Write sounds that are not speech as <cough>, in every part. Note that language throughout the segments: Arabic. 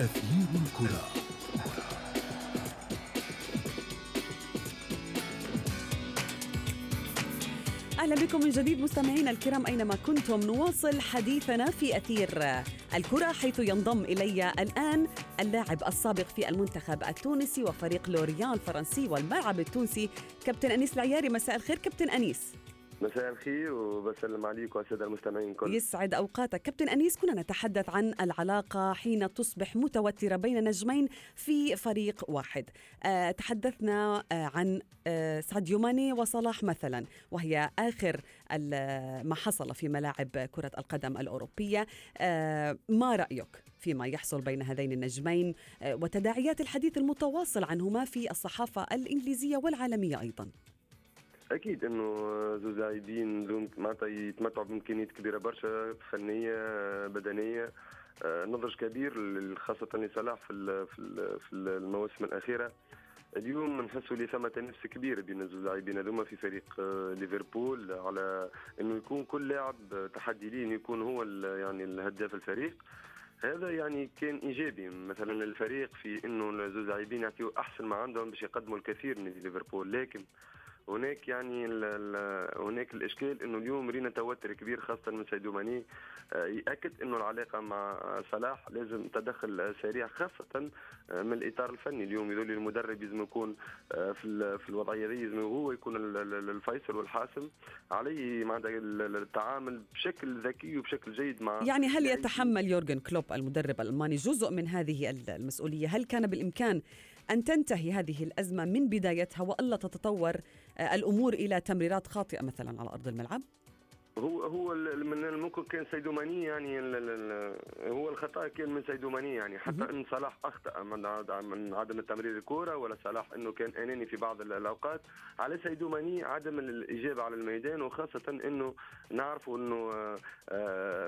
أثير الكرة. أهلا بكم من جديد مستمعينا الكرام أينما كنتم. نواصل حديثنا في أثير الكرة حيث ينضم إلي الآن اللاعب السابق في المنتخب التونسي وفريق لوريان الفرنسي والملعب التونسي كابتن أنيس العياري. مساء الخير كابتن أنيس. مساء الخير وبسلم عليك والساده المستمعين كل يسعد اوقاتك كابتن أنيس كنا نتحدث عن العلاقة حين تصبح متوترة بين نجمين في فريق واحد. أه تحدثنا أه عن أه ساديو ماني وصلاح مثلا وهي آخر ما حصل في ملاعب كرة القدم الأوروبية. أه ما رأيك فيما يحصل بين هذين النجمين؟ أه وتداعيات الحديث المتواصل عنهما في الصحافة الإنجليزية والعالمية أيضا. أكيد إنه زوز لاعبين معناتها يتمتعوا بإمكانيات كبيرة برشا فنية بدنية نضج كبير خاصة لصلاح في في المواسم الأخيرة. اليوم نحسوا لي ثم تنافس كبير بين الزوج لاعبين هذوما في فريق ليفربول على إنه يكون كل لاعب تحدي ليه إنه يكون هو يعني الهداف الفريق. هذا يعني كان إيجابي. مثلا للفريق في إنه الزوج لاعبين يعطيوا أحسن ما عندهم باش يقدموا الكثير من ليفربول لكن هناك يعني ال ال هناك الإشكال إنه اليوم رينا توتر كبير خاصة من سيدو ماني. يأكد إنه العلاقة مع صلاح لازم تدخل سريع خاصة من الإطار الفني. اليوم يقول المدرب لازم يكون في في الوضعية دي لازم هو يكون الفيصل والحاسم عليه معناتها التعامل بشكل ذكي وبشكل جيد مع يعني هل يتحمل يورجن كلوب المدرب الألماني جزء من هذه المسؤولية؟ هل كان بالإمكان أن تنتهي هذه الأزمة من بدايتها وألا تتطور الأمور إلى تمريرات خاطئة مثلا على أرض الملعب؟ هو هو من الممكن كان سيدو ماني يعني هو الخطأ كان من سيدو ماني يعني حتى إن صلاح أخطأ من من عدم تمرير الكره ولا صلاح إنه كان أناني في بعض الأوقات. على سيدو ماني عدم الإجابة على الميدان وخاصة إنه نعرفوا إنه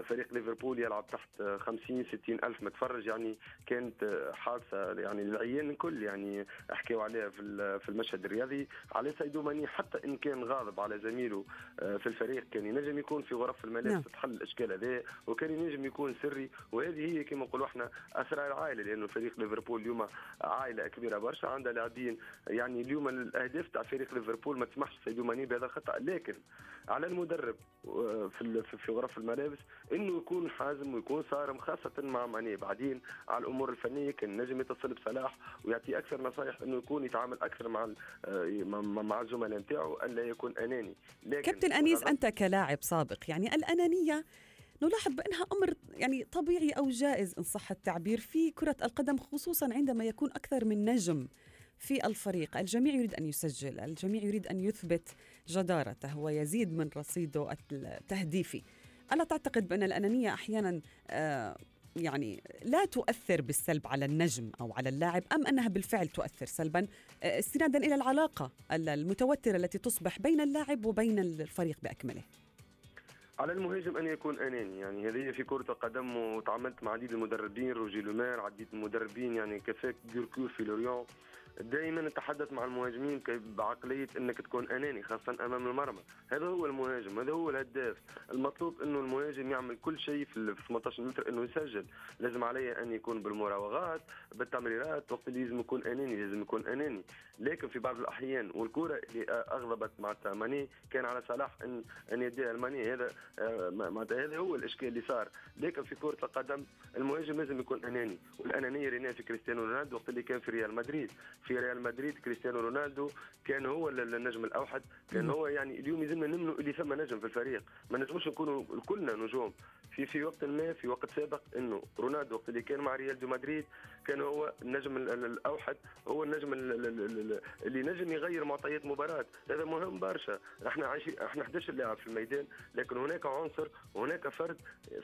فريق ليفربول يلعب تحت 50 60 ألف متفرج يعني كانت حادثة يعني العيان الكل يعني حكيوا عليها في في المشهد الرياضي. على سيدو ماني حتى إن كان غاضب على زميله في الفريق كان ينجم يكون في غرف الملابس نعم. تحل الأشكال هذا وكان ينجم يكون سري وهذه هي كما نقولوا إحنا أسرار العائله لأنه فريق ليفربول اليوم عائلة كبيرة برشا عندها لاعبين يعني اليوم الأهداف تاع فريق ليفربول ما تسمحش سيدو ماني بهذا الخطأ لكن على المدرب في في غرف الملابس إنه يكون حازم ويكون صارم خاصة مع ماني بعدين على الأمور الفنية كان نجم يتصل بصلاح ويعطي أكثر نصائح إنه يكون يتعامل أكثر مع مع الزملاء نتاعو الا يكون أناني لكن كابتن أنيس أنت كلاعب سابق يعني الأنانية نلاحظ بأنها أمر يعني طبيعي أو جائز إن صح التعبير في كرة القدم خصوصا عندما يكون أكثر من نجم في الفريق. الجميع يريد أن يسجل الجميع يريد أن يثبت جدارته ويزيد من رصيده التهديفي. ألا تعتقد بأن الأنانية أحيانا آه يعني لا تؤثر بالسلب على النجم أو على اللاعب أم أنها بالفعل تؤثر سلبا؟ استنادا إلى العلاقة المتوترة التي تصبح بين اللاعب وبين الفريق بأكمله. على المهاجم أن يكون أناني. يعني هذه في كرة القدم وتعاملت مع عديد المدربين روجي لومير عديد المدربين يعني كفاك ديركور في لوريون دائما نتحدث مع المهاجمين بعقلية إنك تكون أناني خاصة أمام المرمى. هذا هو المهاجم هذا هو الهداف. المطلوب إنه المهاجم يعمل كل شيء في 18 متر إنه يسجل. لازم عليه أن يكون بالمراوغات بالتمريرات وقت اللي لازم يكون أناني لازم يكون أناني. لكن في بعض الأحيان والكرة اللي أغضبت مع ماني كان على صلاح إن إن يديها الماني هذا هذا هو الإشكال اللي صار. لكن في كرة القدم المهاجم لازم يكون أناني. والأنانية ريناها في كريستيانو رونالدو وقت اللي كان في ريال مدريد. في ريال مدريد كريستيانو رونالدو كان هو النجم الأوحد كان هو يعني اليوم يلزمنا نؤمنوا اللي ثم نجم في الفريق. ما نجموش نكونوا كلنا نجوم. في في وقت ما في وقت سابق إنه رونالدو وقت اللي كان مع ريال دو مدريد كان هو النجم الأوحد هو النجم اللي نجم يغير معطيات مباراة. هذا مهم برشا. إحنا عايشين إحنا 11 لاعب في الميدان لكن هناك عنصر وهناك فرد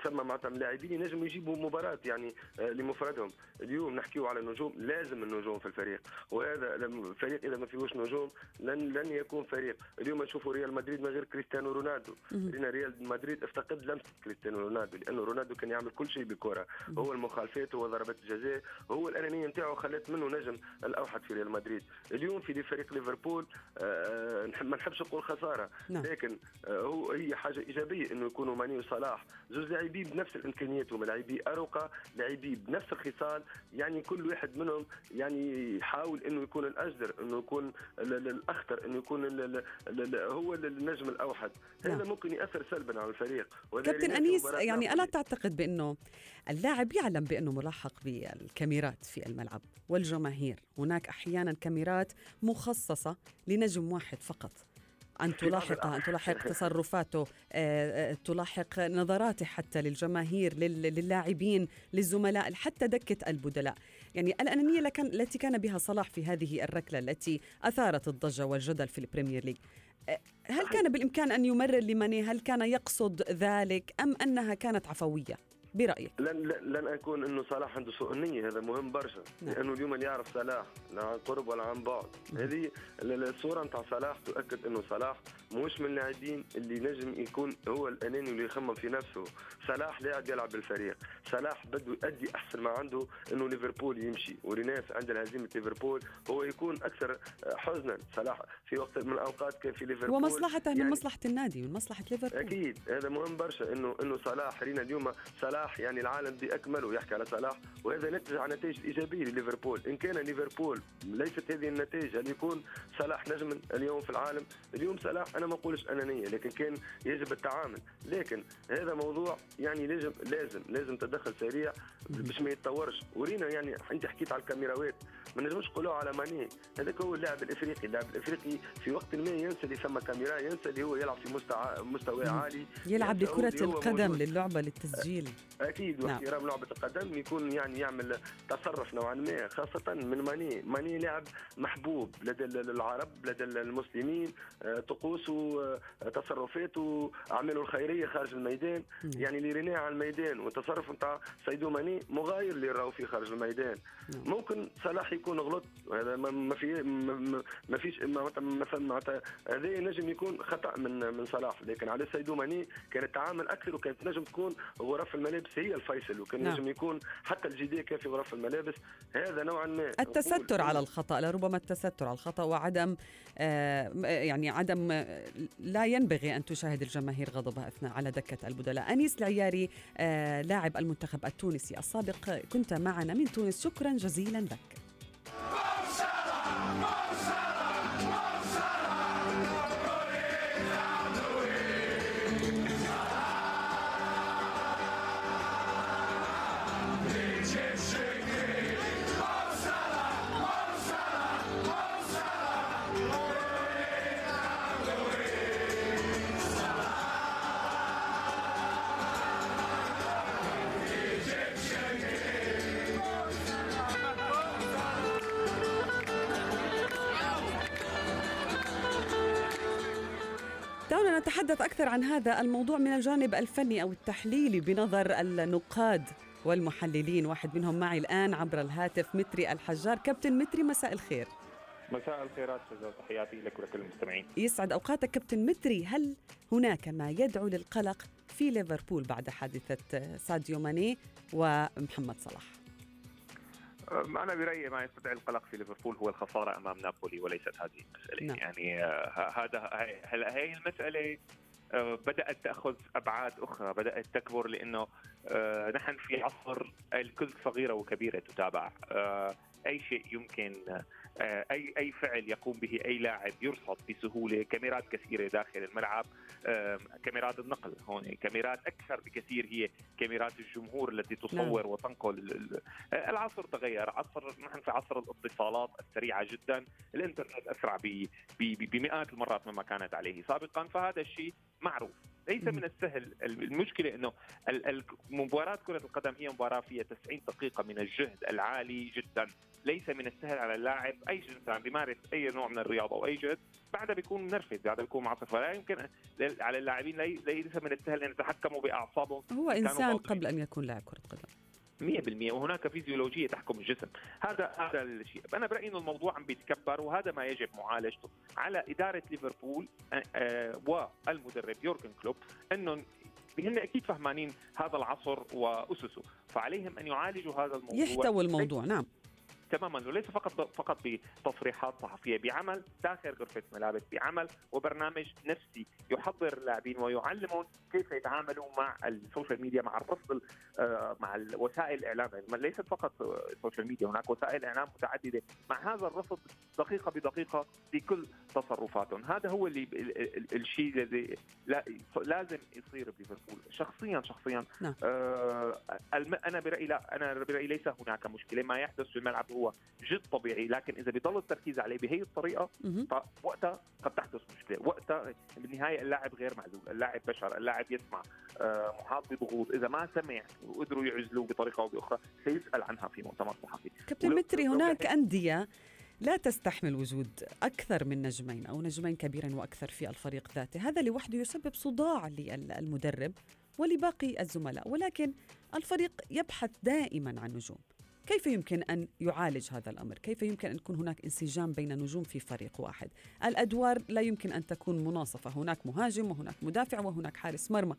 ثم معناتها لاعبين ينجموا يجيبوا مباراة يعني لمفردهم. اليوم نحكيو على النجوم لازم النجوم في الفريق. وهذا الفريق إذا ما فيهوش نجوم لن لن يكون فريق. اليوم نشوفوا ريال مدريد من غير كريستيانو رونالدو. رينا ريال مدريد افتقد لمسة كريستيانو رونالدو رونالدو لأنه رونالدو كان يعمل كل شيء بكرة. هو المخالفات هو ضربات الجزاء هو الأنانية نتاعو خلت منه نجم الأوحد في ريال مدريد. اليوم في فريق ليفربول آه ما نحبش نقول خسارة نعم. لكن آه هو هي حاجة إيجابية إنه يكونوا ماني وصلاح. زوج لاعبين بنفس الإمكانيات هما لاعبي أروقة لاعبي بنفس الخصال يعني كل واحد منهم يعني يحاول إنه يكون الأجدر إنه يكون الأخطر إنه يكون هو النجم الأوحد. هذا نعم. ممكن يأثر سلبا على الفريق. كابتن أنيس يعني ألا تعتقد بأنه اللاعب يعلم بأنه ملاحق بالكاميرات في الملعب والجماهير. هناك أحيانا كاميرات مخصصة لنجم واحد فقط. أن تلاحق أن تلاحق تصرفاته آه، آه، تلاحق نظراته حتى للجماهير للاعبين للزملاء حتى دكة البدلاء. يعني الأنانية التي كان بها صلاح في هذه الركلة التي أثارت الضجة والجدل في ال Premier League. آه، هل كان بالإمكان أن يمرر لماني؟ هل كان يقصد ذلك أم أنها كانت عفوية؟ برأيك؟ لن لن أكون إنه صلاح عنده سوء النيه هذا مهم برشا نعم. لأنه اليوم اللي يعرف صلاح لا عن قرب ولا عن بعد. هذه الصورة نتاع صلاح تؤكد إنه صلاح مش من اللاعبين اللي نجم يكون هو الأناني اللي يخمم في نفسه. صلاح لاعب يلعب بالفريق. صلاح بده يؤدي أحسن ما عنده إنه ليفربول يمشي. وريناس عند هزيمه ليفربول هو يكون أكثر حزنا. صلاح في وقت من الأوقات كان في ليفربول ومصلحته يعني من مصلحة النادي من مصلحة ليفربول. أكيد. هذا مهم برشا انه إنه صلاح رينا اليوم صلاح يعني العالم باكمله يحكي على صلاح. وهذا نتج عن نتائج إيجابية لليفربول. إن كان ليفربول ليست هذه النتائج هل يكون صلاح نجم اليوم في العالم. اليوم صلاح أنا ما أقولش أنانية لكن كان يجب التعامل. لكن هذا موضوع يعني لازم لازم لازم تدخل سريع باش ما يتطورش. ورينا يعني أنت حكيت على الكاميراوات ما نجمش نقولوا على ماني. هذاك هو اللاعب الإفريقي. اللاعب الإفريقي في وقت ما ينسى اللي ثم كاميرا ينسى اللي هو يلعب في مستوى مستوى عالي يلعب بكره القدم للعبة للتسجيل. أكيد وإحترام نعم. لعبة القدم يكون يعني يعمل تصرف نوعا ما خاصة من ماني. ماني لاعب محبوب لدى العرب لدى المسلمين آه، طقوسه آه، تصرفاته أعماله الخيرية خارج الميدان. نعم. يعني اللي ريناه على الميدان والتصرف نتاع سيدو ماني مغاير اللي راهو في خارج الميدان. نعم. ممكن صلاح يكون غلط وهذا ما في ما فيش مثلا معناتها هذا نجم يكون خطأ من من صلاح. لكن على سيدو ماني كان التعامل أكثر وكانت نجم تكون غرف الملابس هي الفيصل وكان نعم. نجم يكون حتى الجدية كان في غرف الملابس. هذا نوعا ما. التستر على الخطأ لربما التستر على الخطأ وعدم آه يعني عدم لا ينبغي أن تشاهد الجماهير غضبها أثناء على دكة البدلاء. أنيس العياري آه لاعب المنتخب التونسي السابق كنت معنا من تونس. شكرا جزيلا لك. دعونا نتحدث أكثر عن هذا الموضوع من الجانب الفني أو التحليلي بنظر النقاد والمحللين. واحد منهم معي الآن عبر الهاتف متري الحجار. كابتن متري مساء الخير. مساء الخيرات تحياتي لك ولكل المستمعين. يسعد أوقاتك كابتن متري. هل هناك ما يدعو للقلق في ليفربول بعد حادثة ساديو ماني ومحمد صلاح؟ أنا برأيي ما يستدعي القلق في ليفربول هو الخسارة أمام نابولي وليست هذه المسألة نعم. يعني آه، هذا هلا هي المسألة آه، بدأت تأخذ أبعاد أخرى بدأت تكبر لأنه آه، نحن في عصر الكل صغيرة وكبيرة تتابع أي شيء يمكن اي أي فعل يقوم به أي لاعب يرصد بسهولة كاميرات كثيرة داخل الملعب كاميرات النقل هون كاميرات أكثر بكثير هي كاميرات الجمهور التي تصور نعم. وتنقل العصر تغير عصر نحن في عصر الاتصالات السريعة جدا الإنترنت أسرع بمئات المرات مما كانت عليه سابقا فهذا الشيء معروف ليس من السهل. المشكلة إنه مباراة كرة القدم هي مباراة فيها 90 دقيقة من الجهد العالي جدا. ليس من السهل على اللاعب أي انسان بيمارس أي نوع من الرياضة أو أي جهد. بعدها بيكون منرفز بعدها بيكون معصب فلا يمكن على اللاعبين ليس من السهل أن يتحكموا بأعصابهم. هو إنسان قبل أن يكون لاعب كرة قدم. 100% وهناك فيزيولوجية تحكم الجسم. هذا هذا الشيء. أنا برأيي إنه الموضوع عم بيتكبر وهذا ما يجب معالجته. على إدارة ليفربول آه، والمدرب يورجن كلوب إنه هن أكيد فهمانين هذا العصر وأسسه. فعليهم أن يعالجوا هذا الموضوع. يحتوي الموضوع نعم. تماما وليس فقط فقط بتصريحات صحفية بعمل داخل غرفة ملابس بعمل وبرنامج نفسي يحضر اللاعبين ويعلمهم كيف يتعاملوا مع ال social media مع الرفض آه، مع وسائل الاعلام ليست فقط السوشيال ميديا هناك وسائل إعلام متعددة. مع هذا الرفض دقيقة بدقيقة في كل تصرفاتهم هذا هو اللي الشيء الذي لازم يصير بليفربول شخصيا شخصيا نعم. آه أنا برأيي لا. أنا برأيي ليس هناك مشكلة. ما يحدث في الملعب هو جد طبيعي لكن إذا بيضل التركيز عليه بهي الطريقة فوقتها قد تحدث مشكلة. وقتها بالنهاية اللاعب غير معزول. اللاعب بشر. اللاعب يسمع آه، محاط بضغوط. إذا ما سمع وقدروا يعزلوه بطريقة أو بأخرى سيسأل عنها في مؤتمر صحفي كابتن متري هناك أندية لا تستحمل وجود أكثر من نجمين أو نجمين كبيرا وأكثر في الفريق ذاته هذا لوحده يسبب صداع للمدرب ولباقي الزملاء ولكن الفريق يبحث دائما عن نجوم كيف يمكن أن يعالج هذا الأمر؟ كيف يمكن أن يكون هناك انسجام بين نجوم في فريق واحد؟ الأدوار لا يمكن أن تكون مناصفة هناك مهاجم وهناك مدافع وهناك حارس مرمى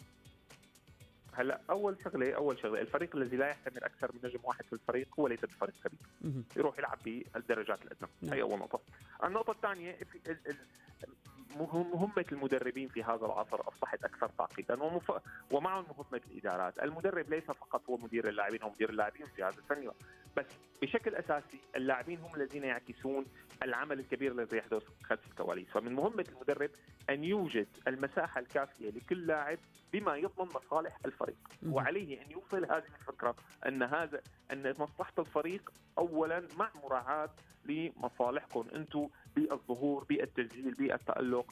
هلا اول شغله اول شغله الفريق الذي لا يحتمل أكثر من نجم واحد في الفريق هو ليس بفريق كبير يروح يلعب بالدرجات الأدنى. نعم. هي أول نقطة. النقطة الثانية مهمة المدربين في هذا العصر أصبحت أكثر تعقيدا ومف... ومعهم مهمة الإدارات. المدرب ليس فقط هو مدير اللاعبين هو مدير اللاعبين والجهاز الفني بس بشكل أساسي اللاعبين هم الذين يعكسون العمل الكبير الذي يحدث خلف الكواليس. فمن مهمة المدرب أن يوجد المساحة الكافية لكل لاعب بما يضمن مصالح الفريق. وعليه أن يوصل هذه الفكرة أن هذا أن مصلحة الفريق أولا مع مراعاة لمصالحكم. أنتم بالظهور بالتسجيل بالتألق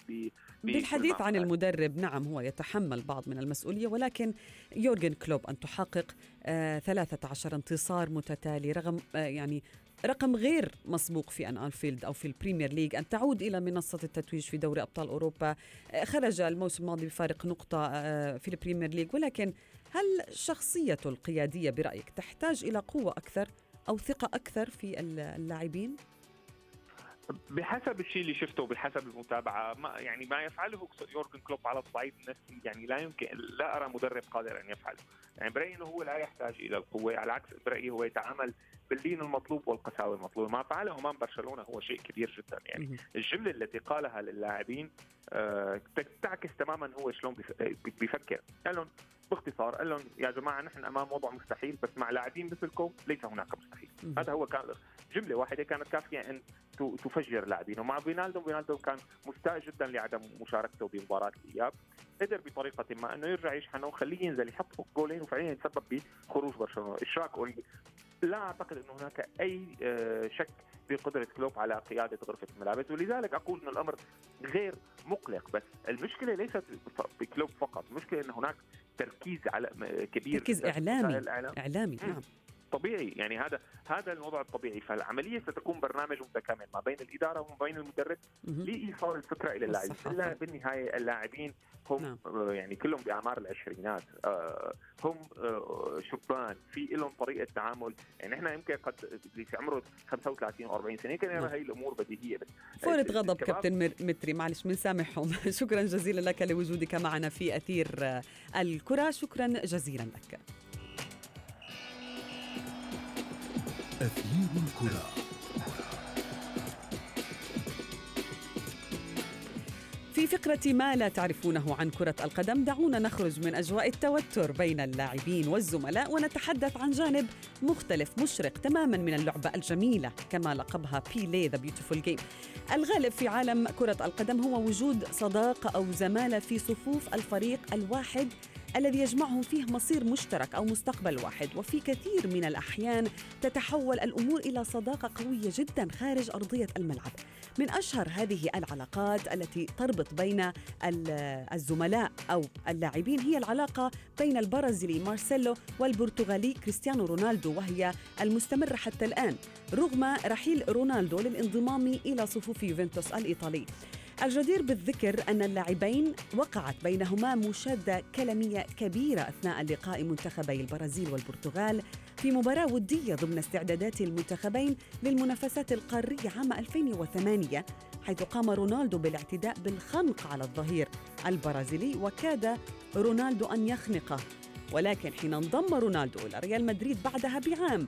بالحديث عن المدرب نعم هو يتحمل بعض من المسؤولية ولكن يورجن كلوب أن تحقق آه 13 انتصار متتالي رغم آه يعني رقم غير مسبوق في أن أنفيلد أو في البريمير ليج أن تعود إلى منصة التتويج في دوري أبطال أوروبا. آه، خرج الموسم الماضي بفارق نقطة آه، في البريمير ليج ولكن هل شخصيته القيادية برأيك تحتاج إلى قوة أكثر أو ثقة أكثر في اللاعبين؟ بحسب الشيء اللي شفته وبحسب المتابعة ما يعني ما يفعله يورجن كلوب على الصعيد النفسي يعني لا يمكن لا أرى مدرب قادر أن يفعله. يعني برايي انه هو لا يحتاج إلى القوة على عكس برايي هو يتعامل باللين المطلوب والقساوه المطلوبه ما فعله أمام برشلونة هو شيء كبير جدا. يعني الجملة التي قالها للاعبين آه تعكس تماما هو شلون بيفكر. قال لهم باختصار قال لهم يا جماعة نحن أمام وضع مستحيل بس مع لاعبين مثلكم ليس هناك مستحيل. هذا هو كان جملة واحدة كانت كافية أن تفجر لاعبين ومع فينالدو فينالدو كان مستاء جدا لعدم مشاركته بمباراة الإياب. قدر بطريقة ما أنه يرجع يشحنه وخليه ينزل يحط جولين وفعليا يتسبب بخروج برشلونة. إشراك أوريجي لا أعتقد انه هناك أي آه، شك بقدرة كلوب على قيادة غرفة الملابس ولذلك أقول أن الأمر غير مقلق بس المشكلة ليست بكلوب فقط. المشكلة أن هناك تركيز على كبير. تركيز إعلامي. إعلامي نعم. طبيعي. يعني هذا هذا الوضع الطبيعي. فالعملية ستكون برنامج متكامل ما بين الإدارة وما بين المدرب لإيصال الفكرة إلى اللاعبين بالنهاية اللاعبين هم نعم. آه، يعني كلهم بأعمار العشرينات. آه، هم آه، شبان. في لهم طريقة تعامل. يعني إحنا يمكن قد في عمره 35 أو 40 سنة. يمكن يرى نعم. هي الأمور بديهية. بس فورة غضب كابتن متري. معلش بنسامحهم <laughs> شكرا جزيلا لك لوجودك معنا في أثير الكرة. شكرا جزيلا لك. أثير الكرة. في فقرة ما لا تعرفونه عن كرة القدم دعونا نخرج من أجواء التوتر بين اللاعبين والزملاء ونتحدث عن جانب مختلف مشرق تماما من اللعبة الجميلة كما لقبها بيلي the beautiful game الغالب في عالم كرة القدم هو وجود صداقة أو زمالة في صفوف الفريق الواحد الذي يجمعهم فيه مصير مشترك أو مستقبل واحد. وفي كثير من الأحيان تتحول الأمور إلى صداقة قوية جدا خارج أرضية الملعب. من أشهر هذه العلاقات التي تربط بين الزملاء أو اللاعبين هي العلاقة بين البرازيلي مارسيلو والبرتغالي كريستيانو رونالدو وهي المستمرة حتى الآن رغم رحيل رونالدو للانضمام إلى صفوف يوفنتوس الإيطالي. الجدير بالذكر أن اللاعبين وقعت بينهما مشادة كلامية كبيرة أثناء لقاء منتخبي البرازيل والبرتغال في مباراة ودية ضمن استعدادات المنتخبين للمنافسات القارية عام 2008 حيث قام رونالدو بالاعتداء بالخنق على الظهير البرازيلي وكاد رونالدو أن يخنقه. ولكن حين انضم رونالدو إلى ريال مدريد بعدها بعام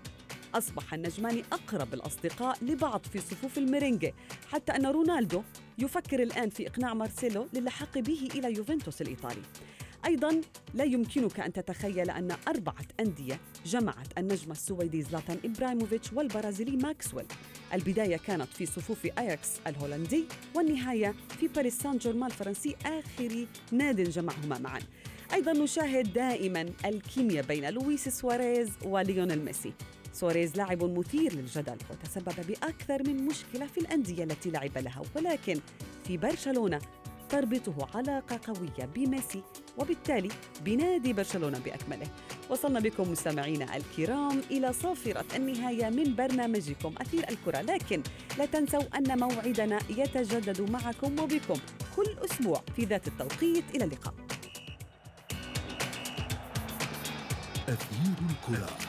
أصبح النجمان أقرب الأصدقاء لبعض في صفوف الميرينجي حتى أن رونالدو يفكر الآن في إقناع مارسيلو للحاق به إلى يوفنتوس الإيطالي. أيضا لا يمكنك أن تتخيل أن أربعة أندية جمعت النجم السويدي زلاتان إبراهيموفيتش والبرازيلي ماكسويل. البداية كانت في صفوف أياكس الهولندي والنهاية في باريس سان جيرمان الفرنسي آخر ناد جمعهما معا. أيضا نشاهد دائما الكيمياء بين لويس سواريز وليونيل ميسي. سواريز لاعب مثير للجدل وتسبب بأكثر من مشكلة في الأندية التي لعب لها ولكن في برشلونة تربطه علاقة قوية بميسي وبالتالي بنادي برشلونة بأكمله. وصلنا بكم مستمعينا الكرام إلى صافرة النهاية من برنامجكم أثير الكرة لكن لا تنسوا أن موعدنا يتجدد معكم وبكم كل أسبوع في ذات التوقيت. إلى اللقاء. أثير الكرة.